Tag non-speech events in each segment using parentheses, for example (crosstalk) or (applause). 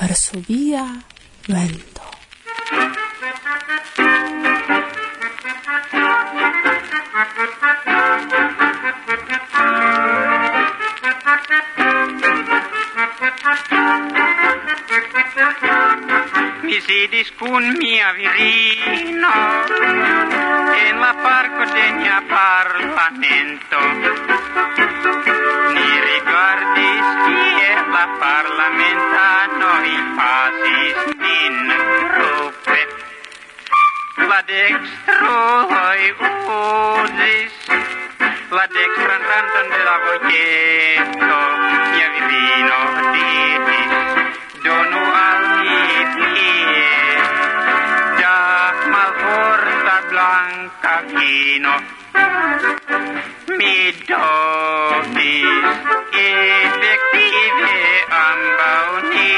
Varsovia vento. Thank you. mi sidis cun mia virino en la parco de mia parlamento. Ni rigardis kie la parlamentanoj pasis in gruppe La dextroi uzis la dextran randon de la voĉero. Mi donis effektive ambau ni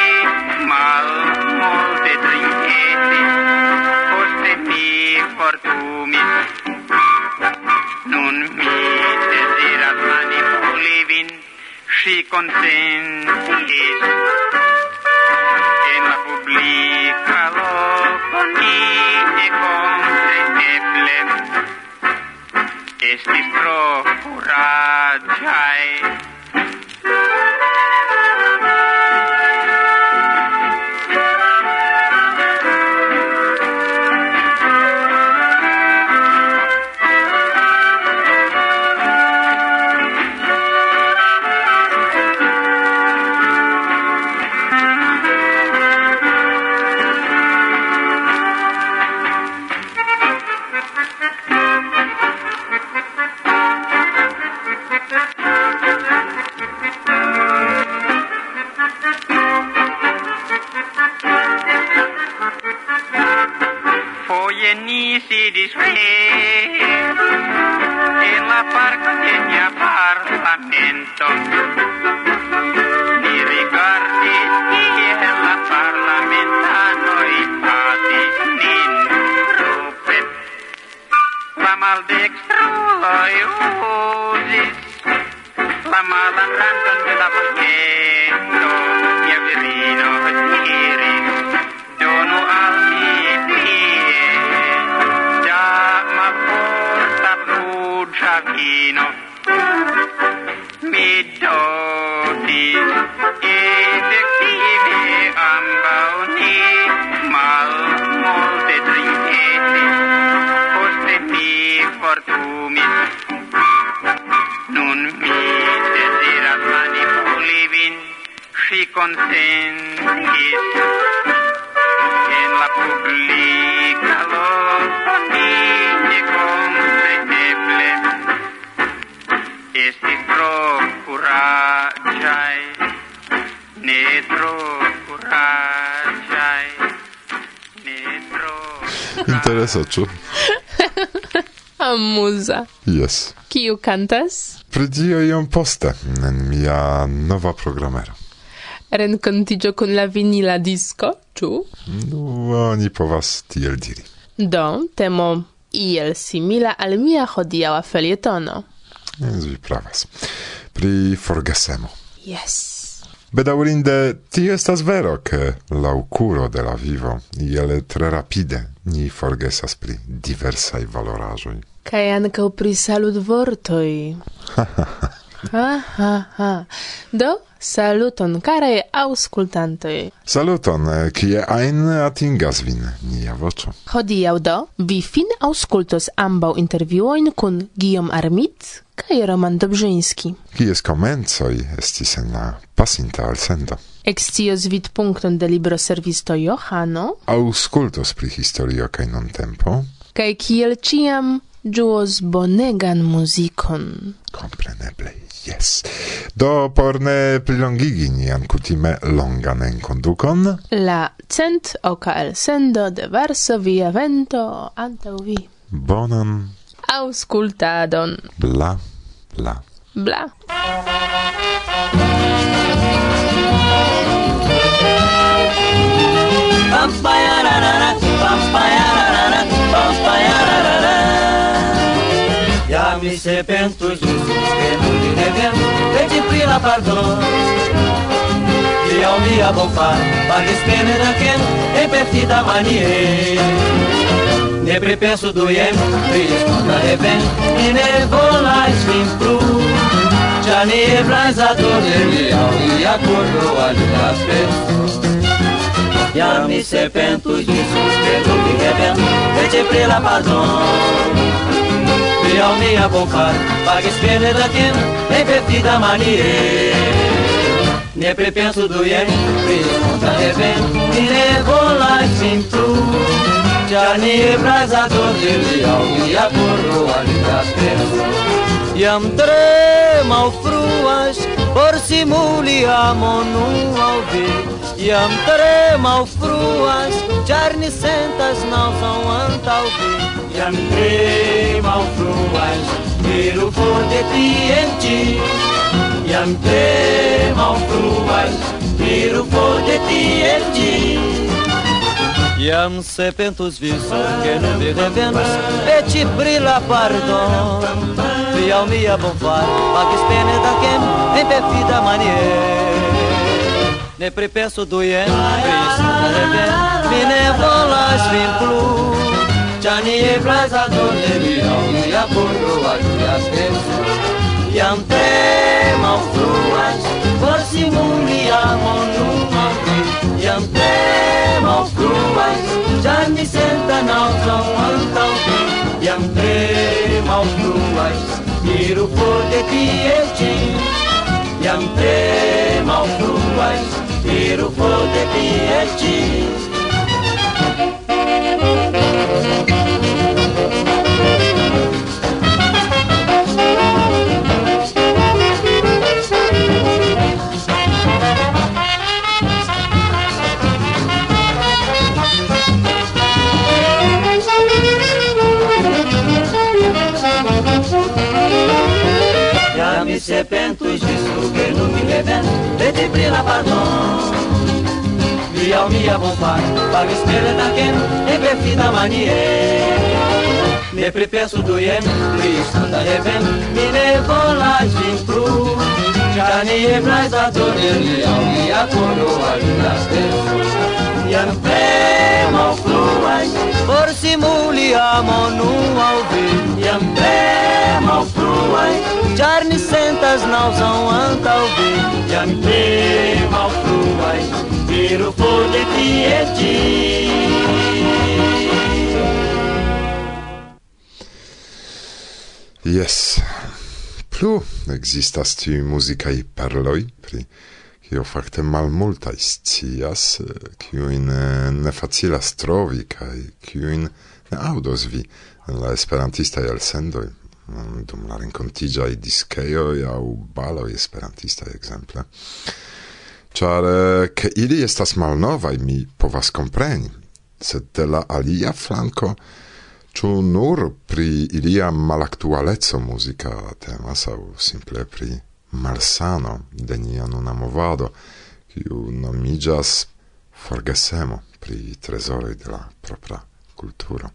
malmulte trinketis, poste mi fortumis. Nun mi desiras manipuli vin, si konsentis. En la publica loco ni Jeśli w prochu radzaj. che ni si disfè in la parcogna parlamento ni ricordi che la parlamentano i pati nin rupe. La mal dextro la usis la de la banchetto mia virino giri dono al mio mattino mi doti ed scrive ambauni mal molte tristezze forse mi fortumi. Non mi desiras manipuli vin si consentis en la publica loco estis tro curagiai, ne tro curagiai, ne tro. Interesa, ĉu? (laughs) Amuza. Yes. Kiu cantas? Pri tio iom poste, en mia nova programero. renkontiĝo con la vinila disco, ĉu? No, oni povas tiel diri. Do, temo iel simila al mia hodiaŭa felietono. Jes, vi pravas. Pri forgesemo. Yes. Bedaurinde, tio estas vero, ke lau curo de la vivo, iele tre rapide, ni forgesas pri diversaj valorajoi. Kaj ancau pri salut vortoi. (laughs) Ha, ha, ha. Do, saluton, karaj auscultantoi. Saluton, eh, kie ein atingas vin, nia vocio. Hodiau do, vi fin auscultos ambau interviuoin kun Guillaume Armit kaj Roman Dobrzyński. Kies komencoj estis en la pasinta alsendo. Excios vid punkton de libro servisto Johano. Auskultos pri historio kaj non tempo. Kaj kiel ciam, ĝuos bonegan muzikon. Kompreneble. Yes. Do por ne plilongigi nian kutime longan enkondukon. La cent oca el sendo de Varsovia vento antau vi. Bonan. Auscultadon. Bla, bla. Bla. Pampa ya ra ra mi se pentru Iisus, pardon. Di a mia bonfa, paris penen aken, e perfida manie Ne pripensu dujem, pris konta reven, i ne volaj svim pru Qa nije vlajza do nemi, a u ia kurru alja spes Iam ni serpentus, Jesus pe lupi reven, vece prila pardon? e al mia bocar Pagues esquerda da tien, e vestida manie Ne é prepenso do ien, risponta é e nem Dire volatim tu Gianni brazato de liau Ia porro alitas penso E trema o fruas Orsimuliamo nun auvi Iam tre malfruas, ĉar ni sentas ao fruas, Iam tre malfruas, e am trem ao fruas tre malfruas, diru e am ĉi. Iam que não ke ne e te brila pardon real mi abonfar Vagis pene da kem en perfida manier. Ne pripesu dujem peço reben Mi ne volaš vin plu. Qa e plaza do te mira Unia burrua gjas pensu Jam te ma ufruac Por si muli amo numa Jam te ma ufruac Qa mi senta nautra Jam te ma ufruac Iru for de ties gin Iam tre malfruais Iru for de ties gin vontade Pago espere da ken e befida manie Ne pripensu du jen, li standa eben Mi ne volać vin pru Čani a vraj zadonili, a mi jako novaj nas Iar vremă fluai, por simuli amo nu au vin Iar vremă fluai, Jarni sentas nauzão antau vin Iar vremă fluai vero pone piedi. Yes. Plu existas tiu musicae parloj pri kio fakte malmultaj scias, eh, kiujn eh, ne facilas trovi kaj kiujn ne aŭdos vi en la esperantistaj elsendoj dum la renkontiĝaj diskejoj aŭ baloj esperantistaj exemple. Char eh, ke ili estas malnova mi povas kompreni, sed de la alia flanko ĉu nur pri ilia malaktualeco muzika temas aŭ simple pri malsano de nia nuna movado, kiu nomiĝas forgesemo pri trezoroj de la propra kulturo.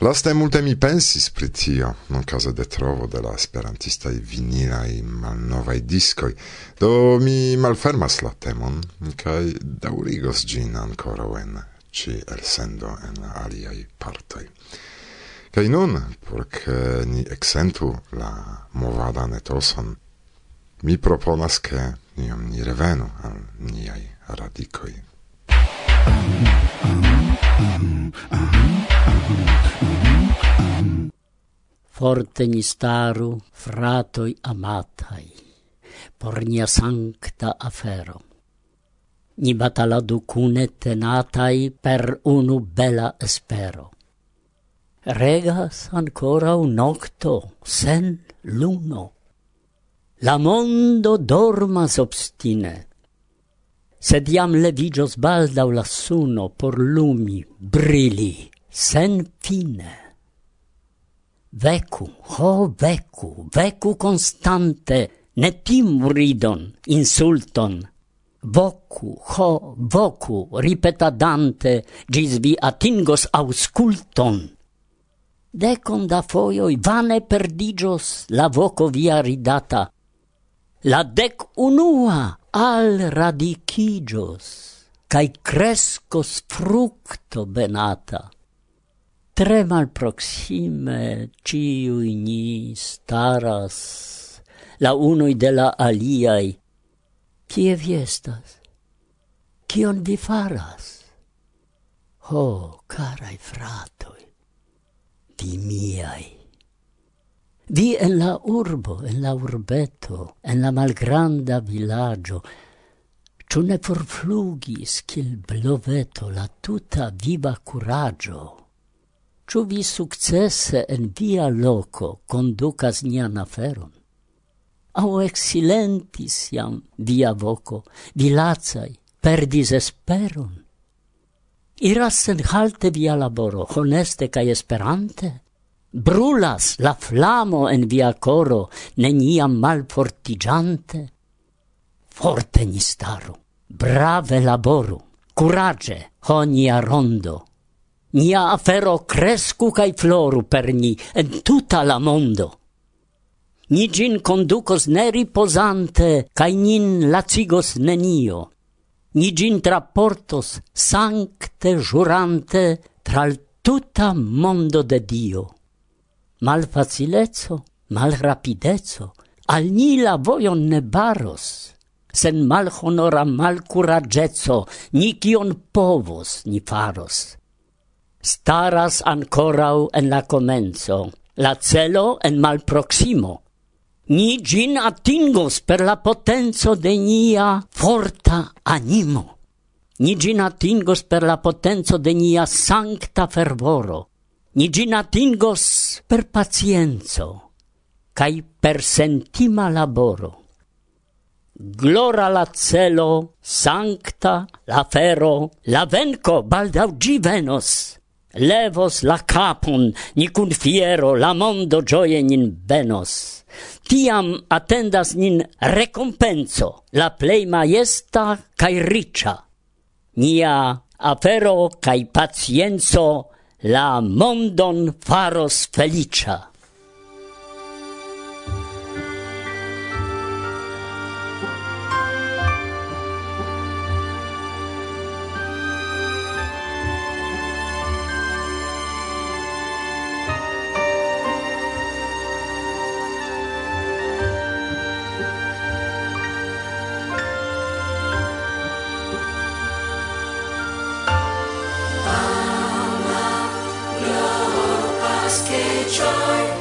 Laste multe mi pensis pri tio, non caso de trovo de la esperantistai vinilai malnovai discoi, do mi malfermas la temon, kai daurigos gin ancora en ci elsendo en aliai partoi. Kai nun, porc ni exentu la movada netoson, mi proponas che niom ni revenu al niai radicoi. Forte ni staru, fratoi amatai, por nia sancta afero. Ni bataladu cune tenatai per unu bela espero. Regas ancora un nocto, sen luno. La mondo dormas obstine, sed iam levigios baldau la suno por lumi, brili, sen fine. Vecu, ho vecu, vecu constante, ne tim ridon, insulton, vocu, ho vocu, ripetadante, gis vi atingos ausculton. Decon da foioi vane perdigios la voco via ridata, la dec unua al radicigios, cae crescos fructo benata. Tre malproxime ciui ni staras, la unui de la aliai. Cie vi estas? Cion vi faras? Ho, oh, carai fratoi, vi miai. Di en la urbo, en la urbeto, en la malgranda villaggio, Ciu ne forflugis, cil bloveto, la tuta viva curaggio? Ciu vi successe en via loco conducas nian aferon? Au exilentis iam via voco, dilacai, perdis esperon? Iras sen halte via laboro, honeste cae esperante? brulas la flamo en via coro, neniam malfortigiante? Forte ni staru, brave laboru, curage honia rondo. Nia afero crescu cae floru per ni en tuta la mondo. Ni gin conducos ne riposante, cae nin lacigos nenio. Ni gin traportos sancte jurante tra tuta mondo de Dio mal facilezzo, mal rapidezzo, al ni la voion ne baros. Sen mal honora mal curagezzo, ni kion povos ni faros. Staras ancorau en la comenzo, la celo en mal proximo, Ni gin atingos per la potenzo de nia forta animo. Ni gin atingos per la potenzo de nia sancta fervoro. Ni gin atingos per pacienzo cae per sentima laboro. Glora la celo, sancta la fero, la venco baldau gi venos. Levos la capon, ni cun fiero la mondo gioie nin venos. Tiam attendas nin recompenso, la plei maiesta cae riccia. Nia afero cae pacienzo la mondon faros felicia. joy.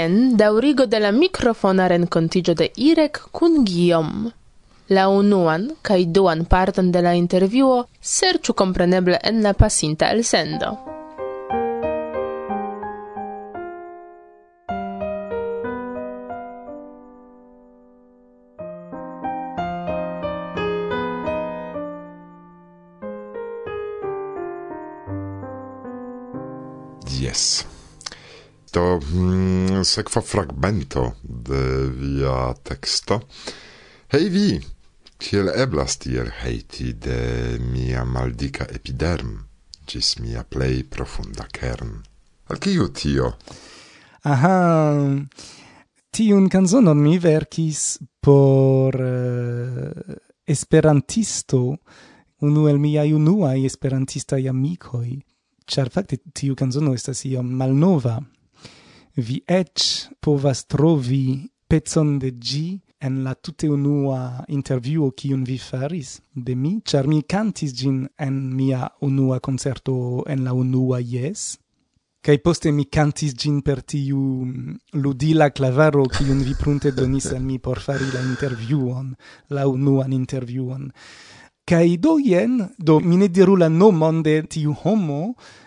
Jen daurigo de la microfona rencontigio de Irek kun Guillaume. La unuan kai duan parton de la intervjuo serĉu kompreneble en la pasinta elsendo. Yes. Do mm, sekva fragmento de via texto. Hej vi, kiel eblas tiel hejti de mia maldika epiderm, gis mia plej profunda kern. Al kiu tio? Aha, tiun canzonon mi verkis por uh, esperantisto, unu el miai unuai esperantistai amicoi, char facte tiu canzono estas iom malnova, vi ec povas trovi pezzon de gi en la tute unua interviuo kiun vi faris de mi, char mi cantis gin en mia unua concerto en la unua Yes, Kai poste mi cantis gin per tiu ludila clavaro kiun vi prunte donis al mi por fari la interviuon, la unuan interviuon. Kai do jen, do mi ne diru la nomon de tiu homo,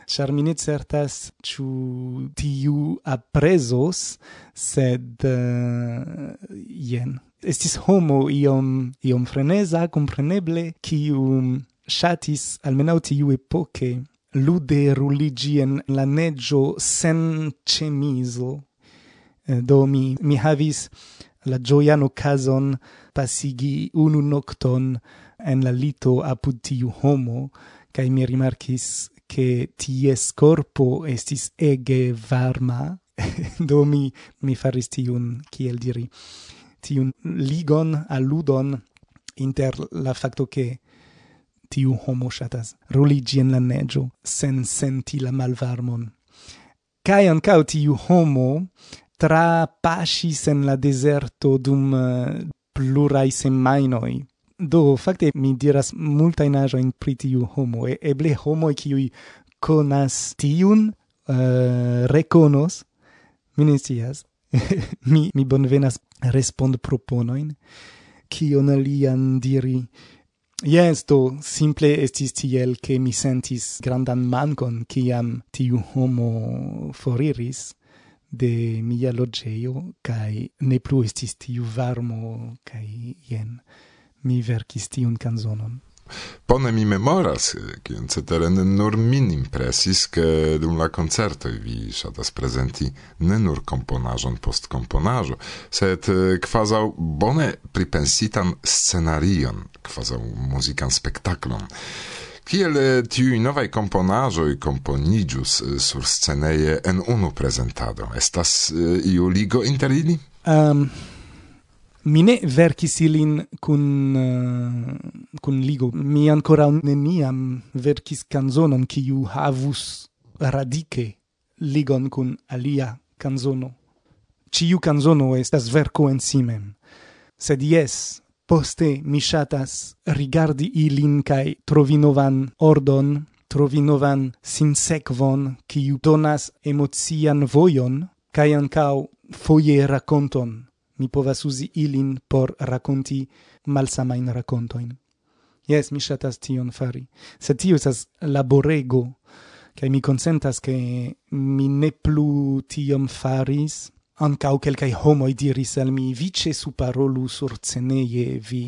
char mi ne certas ciu tiu iu apresos, sed uh, jen. Estis homo iom, iom freneza, compreneble, kiu shatis, almenau tiu epoche, lude ruligien la neggio sen cemiso. Eh, do mi, mi havis la gioian ocason pasigi unu nocton en la lito apud tiu homo, cae mi rimarcis che ties corpo estis ege varma, (laughs) do mi, mi faris tiun, kiel diri, tiun ligon, alludon inter la facto che tiu homo shatas ruligi en la neggio sen senti la malvarmon. Kai ancau tiu homo tra pascis en la deserto dum uh, plurai semainoi Do, fakte, mi diras multa multajn in pri tiu homo. E, eble homo qui conas tiun eh, uh, reconos mi (laughs) mi, mi bonvenas respond proponoin, kion alian diri. Yes, do, simple estis tiel che mi sentis grandan mancon ciam tiu homo foriris de mia logeio, cae ne plu estis tiu varmo, cae jen mi verkis tiun kanzonon. Pone mi memoras, eh, kion cetere ne nur min impresis, ke dum la concerto vi shatas presenti ne nur komponaĵon post komponaĵo, sed eh, kvazaŭ bone pripensitan scenarion, kvazaŭ muzikan spektaklon. Kiel eh, tiuj novaj komponaĵoj komponiĝus sur sceneje en unu prezentado? Estas iu ligo inter ili? Um, Mi ne verkis ilin kun uh, kun ligo. Mi ancora neniam verkis canzonon kiu havus radike ligon kun alia canzono. Ciu canzono estas verko en si mem. Sed yes poste mi shatas rigardi ilin kai trovi novan ordon, trovi novan sinsekvon kiu donas emocian vojon kai ankau foje rakonton mi povas uzi ilin por rakonti malsamajn rakontojn. Jes, mi ŝatas tion fari, sed tio estas laborego, kaj mi konsentas ke mi ne plu tiom faris. Ankaŭ kelkaj homoj diris al mi, vi ĉesu parolu surceneje, vi,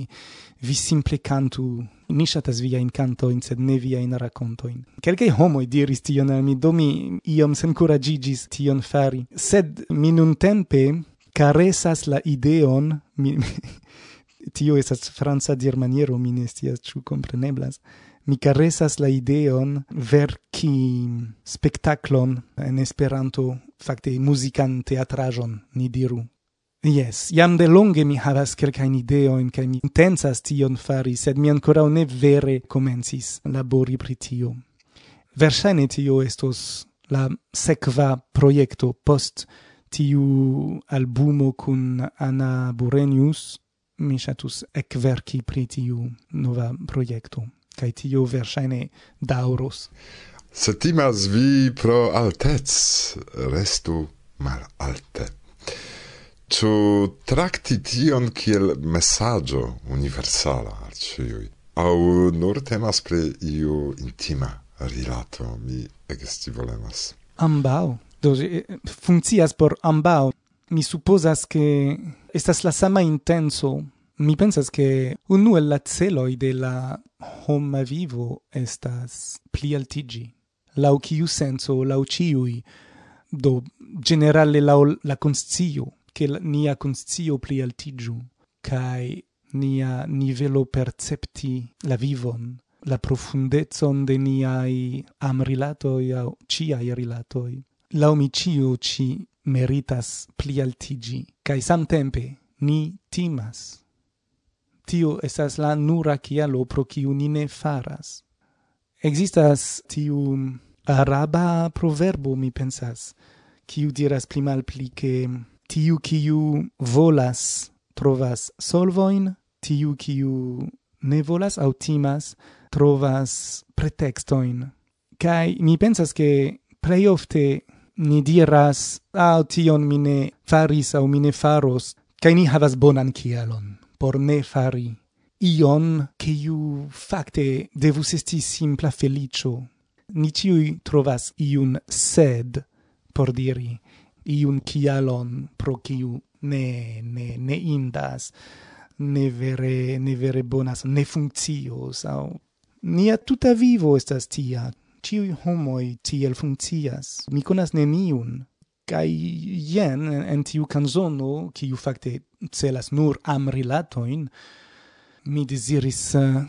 vi simple kantu, mi ŝatas viajn kantojn, sed ne viajn rakontojn. Kelkaj homoj diris tion al mi, do mi iom senkuraĝiĝis tion fari, sed mi nuntempe caresas la ideon mi, tio estas franca dirmaniero mi ne scias ĉu kompreneblas mi caresas la ideon verki spektaklon en Esperanto fakte muzikan teatraĵon ni diru Yes, jam de longe mi havas kelkajn ideojn kaj mi intencas tion fari, sed mi ankoraŭ ne vere komencis labori pri tio. Verŝajne tio estos la sekva projekto post tiu albumo kun Anna Burenius mi ŝatus ekverki pri tiu nova projekto kaj tio verŝajne daŭros. Se timas vi pro altec, restu malalte. Ĉu trakti tion kiel mesaĝo universala al ĉiuj, aŭ nur temas pri iu intima rilato, mi ekestivolemas. Ambaŭ do eh, funkcias por ambau. mi supposas che estas la sama intenso. Mi pensas che unu el la celoi de la homa vivo estas pli altigi. Lau kiu senso lau ciui do generale lau la conscio che nia conscio pli altigiu kai nia nivelo percepti la vivon la profundezon de niai amrilatoi au ciai rilatoi laumicio ci meritas pli altigi, cae samtempe ni timas. Tio estas la nura cialo pro ciu ni ne faras. Existas tiu araba proverbo, mi pensas, ciu diras pli mal pli che tiu ciu volas trovas solvoin, tiu ciu ne volas au timas trovas pretextoin. Kai mi pensas che plei ofte ni diras, au tion mi ne faris au mi ne faros, kai ni havas bonan kialon por ne fari ion che iu facte devus esti simpla felicio. Ni ciui trovas iun sed por diri, iun kialon pro kiu ne, ne, ne indas, ne vere, ne vere bonas, ne funkcios au... Nia tuta vivo estas tia, ciui homoi tiel funccias. Mi conas neniun. Kai jen en tiu canzono, kiu fakte celas nur am rilatoin, mi desiris uh,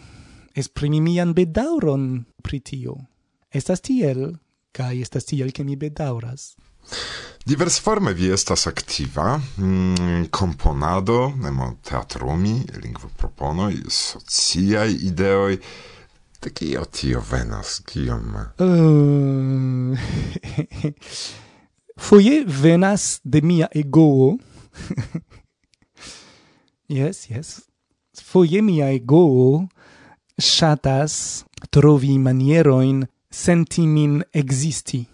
esprimi mian bedauron pri tio. Estas tiel, kai estas tiel ke mi bedauras. Divers forme vi estas activa, mm, komponado, nemo teatrumi, lingvo proponoi, sociai ideoj, De kio tio venas, kiom? Ehm, (laughs) uh, foie venas de mia ego. (laughs) yes, yes. Foie mia ego shatas trovi manieroin senti min existi.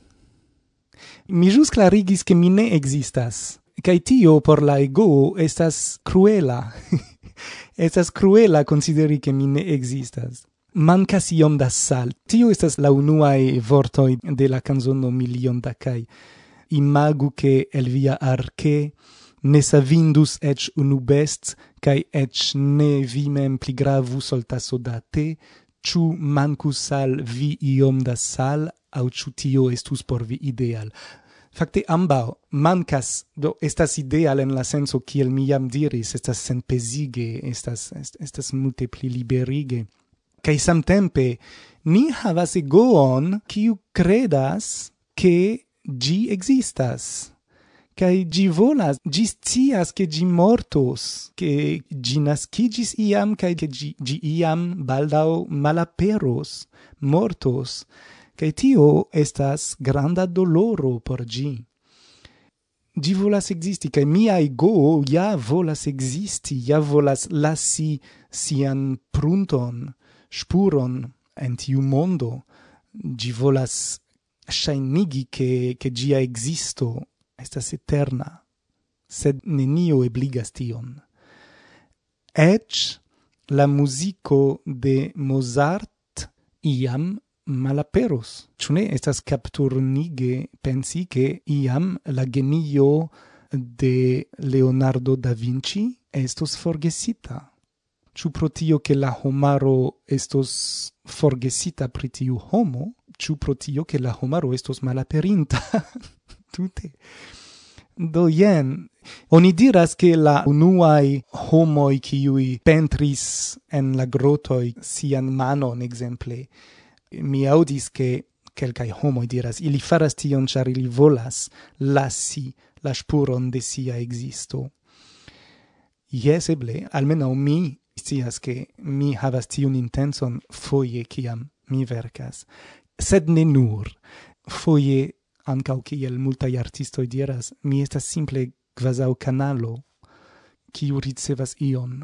Mi jus clarigis che mi ne existas. Cai tio por la ego estas cruela. (laughs) estas cruela consideri che mi ne existas mancas iom da sal. Tio estas la unuae vortoi de la canzono Milion da Cai. Imagu che el via arche ne savindus ec unu best, cae ec ne vimem pli gravu ol da te, ciu mancus sal vi iom da sal, au ciu tio estus por vi ideal. Fakte ambao mancas do estas ideal en la senso kiel mi jam diris estas senpezige estas estas, estas multe pli liberige Kaj samtempe ni havas egoon kiu credas ke gi existas. Kaj gi volas, gi scias ke gi mortos, ke gi naskigis iam, kaj ke gi, gi iam baldau malaperos, mortos, kai tio estas granda doloro por gi. Gi volas existi, kai mia ego ja volas existi, ja volas lasi sian prunton, spuron en tiu mondo, gi volas shainigi che, che gia existo estas eterna, sed nenio ebligas tion. Ec la musico de Mozart iam malaperos. chune estas capturnige pensi che iam la genio de Leonardo da Vinci estos forgesita. Ĉu pro tio che la homaro estos forgesita pri tiu homo, ĉu pro tio che la homaro estos malaperinta (laughs) tute. Do jen, oni diras che la unuai homoi ciui pentris en la grotoi sian manon, exemple, mi audis che quelcae homoi diras, ili faras tion char ili volas lassi la spuron de sia existo. Yes, eble, almeno mi scias che mi havas tiun intenson foie ciam mi vercas. Sed ne nur. Foie, ancau ciel multai artistoi diras, mi estas simple quasau canalo, ciu ricevas ion.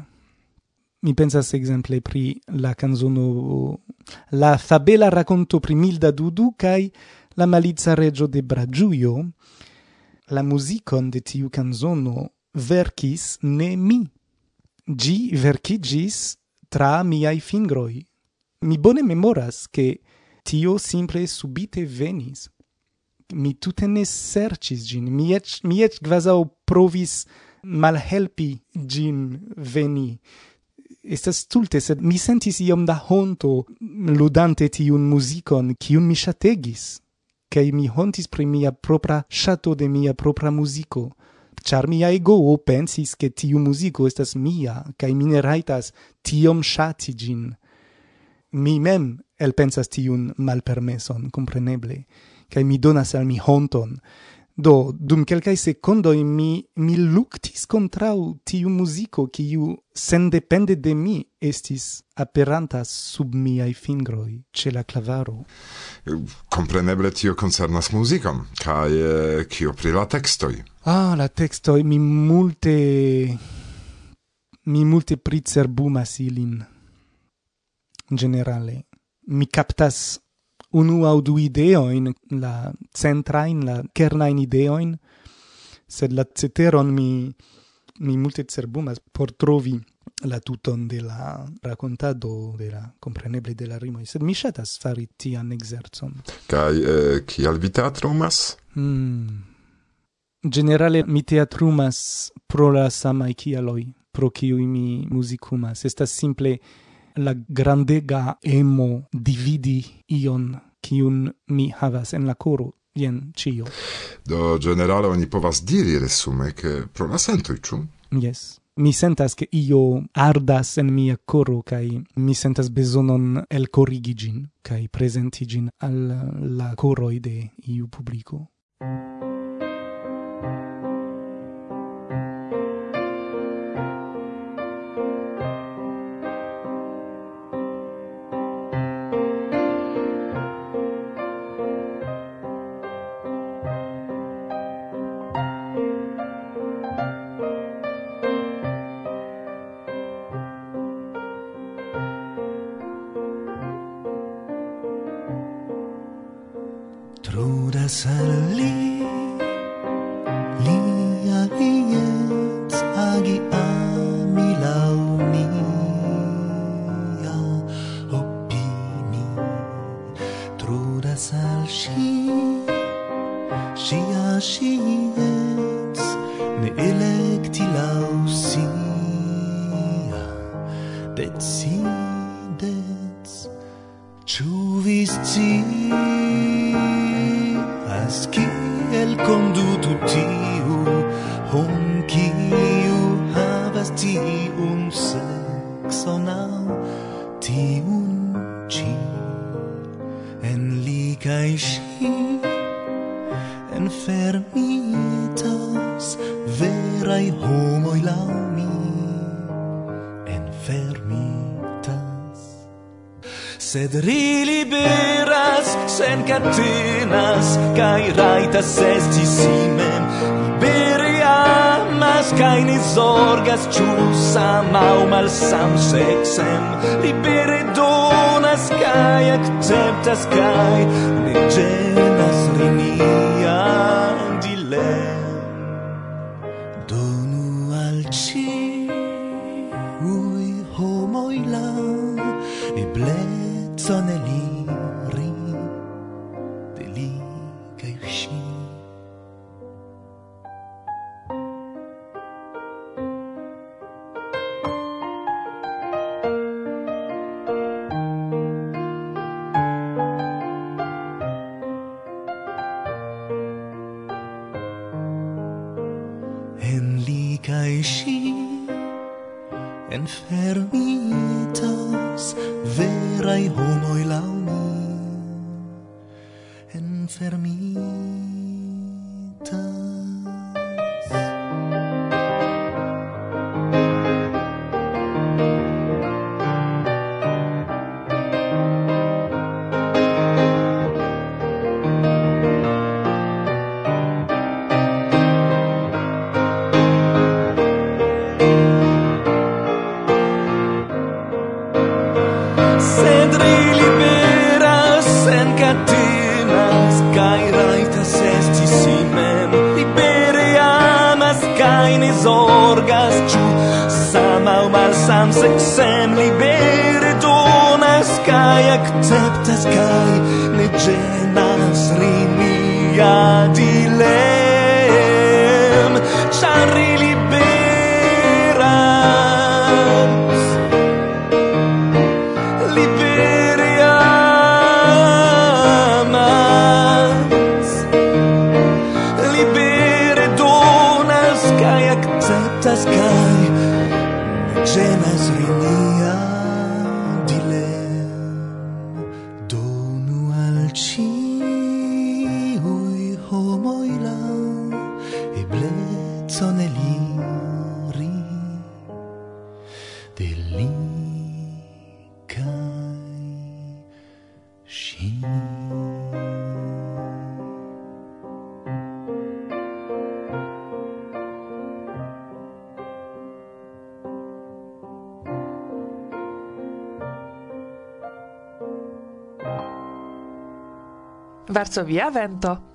Mi pensas exemple pri la canzono La fabela racconto pri Milda Dudu cae La malizza reggio de Bragiuio, la musicon de tiu canzono verkis ne mi, gi verkigis tra miai fingroi. Mi bone memoras che tio simple subite venis. Mi tute ne sercis gin, mi ec, mi ec quasau provis malhelpi gin veni. Estas tulte, sed mi sentis iom da honto ludante tiun musicon, kiun mi shategis. Kaj mi hontis pri mia propra shato de mia propra musico char mia ego pensis che tiu musico estas mia, cae mine raitas tiom shati gin. Mi mem el pensas tiun malpermeson, compreneble, cae mi donas al mi honton, Do, dum quelcae secondoi mi, mi luctis contrau tiu musico quiu, sendepende de mi, estis aperanta sub miai fingroi, ce la clavaro. Compreneble tio concernas musicam, cae eh, cio pri la textoi. Ah, la textoi, mi multe... Mi multe pricerbumas ilin. Generale. Mi captas unu au du ideoin, la centrain, la kernain ideoin, sed la ceteron mi mi multe cerbumas por trovi la tuton de la racontado de la compreneble de la rimoi sed mi shatas fari tian exerzon. Kai, eh, kial vi teatrumas Hmm. generale mi teatrumas pro la samai kialoi, pro kiui mi musicumas. estas simple la grandega emo dividi ion kiun mi havas en la koro jen cio. Do generale oni povas diri resume ke pro la sentoj ĉu? Yes. Mi sentas che io ardas en mia coro kai mi sentas besonon el corrigigin kai presentigin al la coroi de iu publico. Trudas al lío. Sed ri liberas, sen catenas, kai raitas esti si mem. Liberi amas, kai ni zorgas, ciu sam au mal sam sexem. Liberi donas, kai acceptas, kai ne genas rimini. Enfermitas verai homoi laumi Enfermitas Varsovia vento.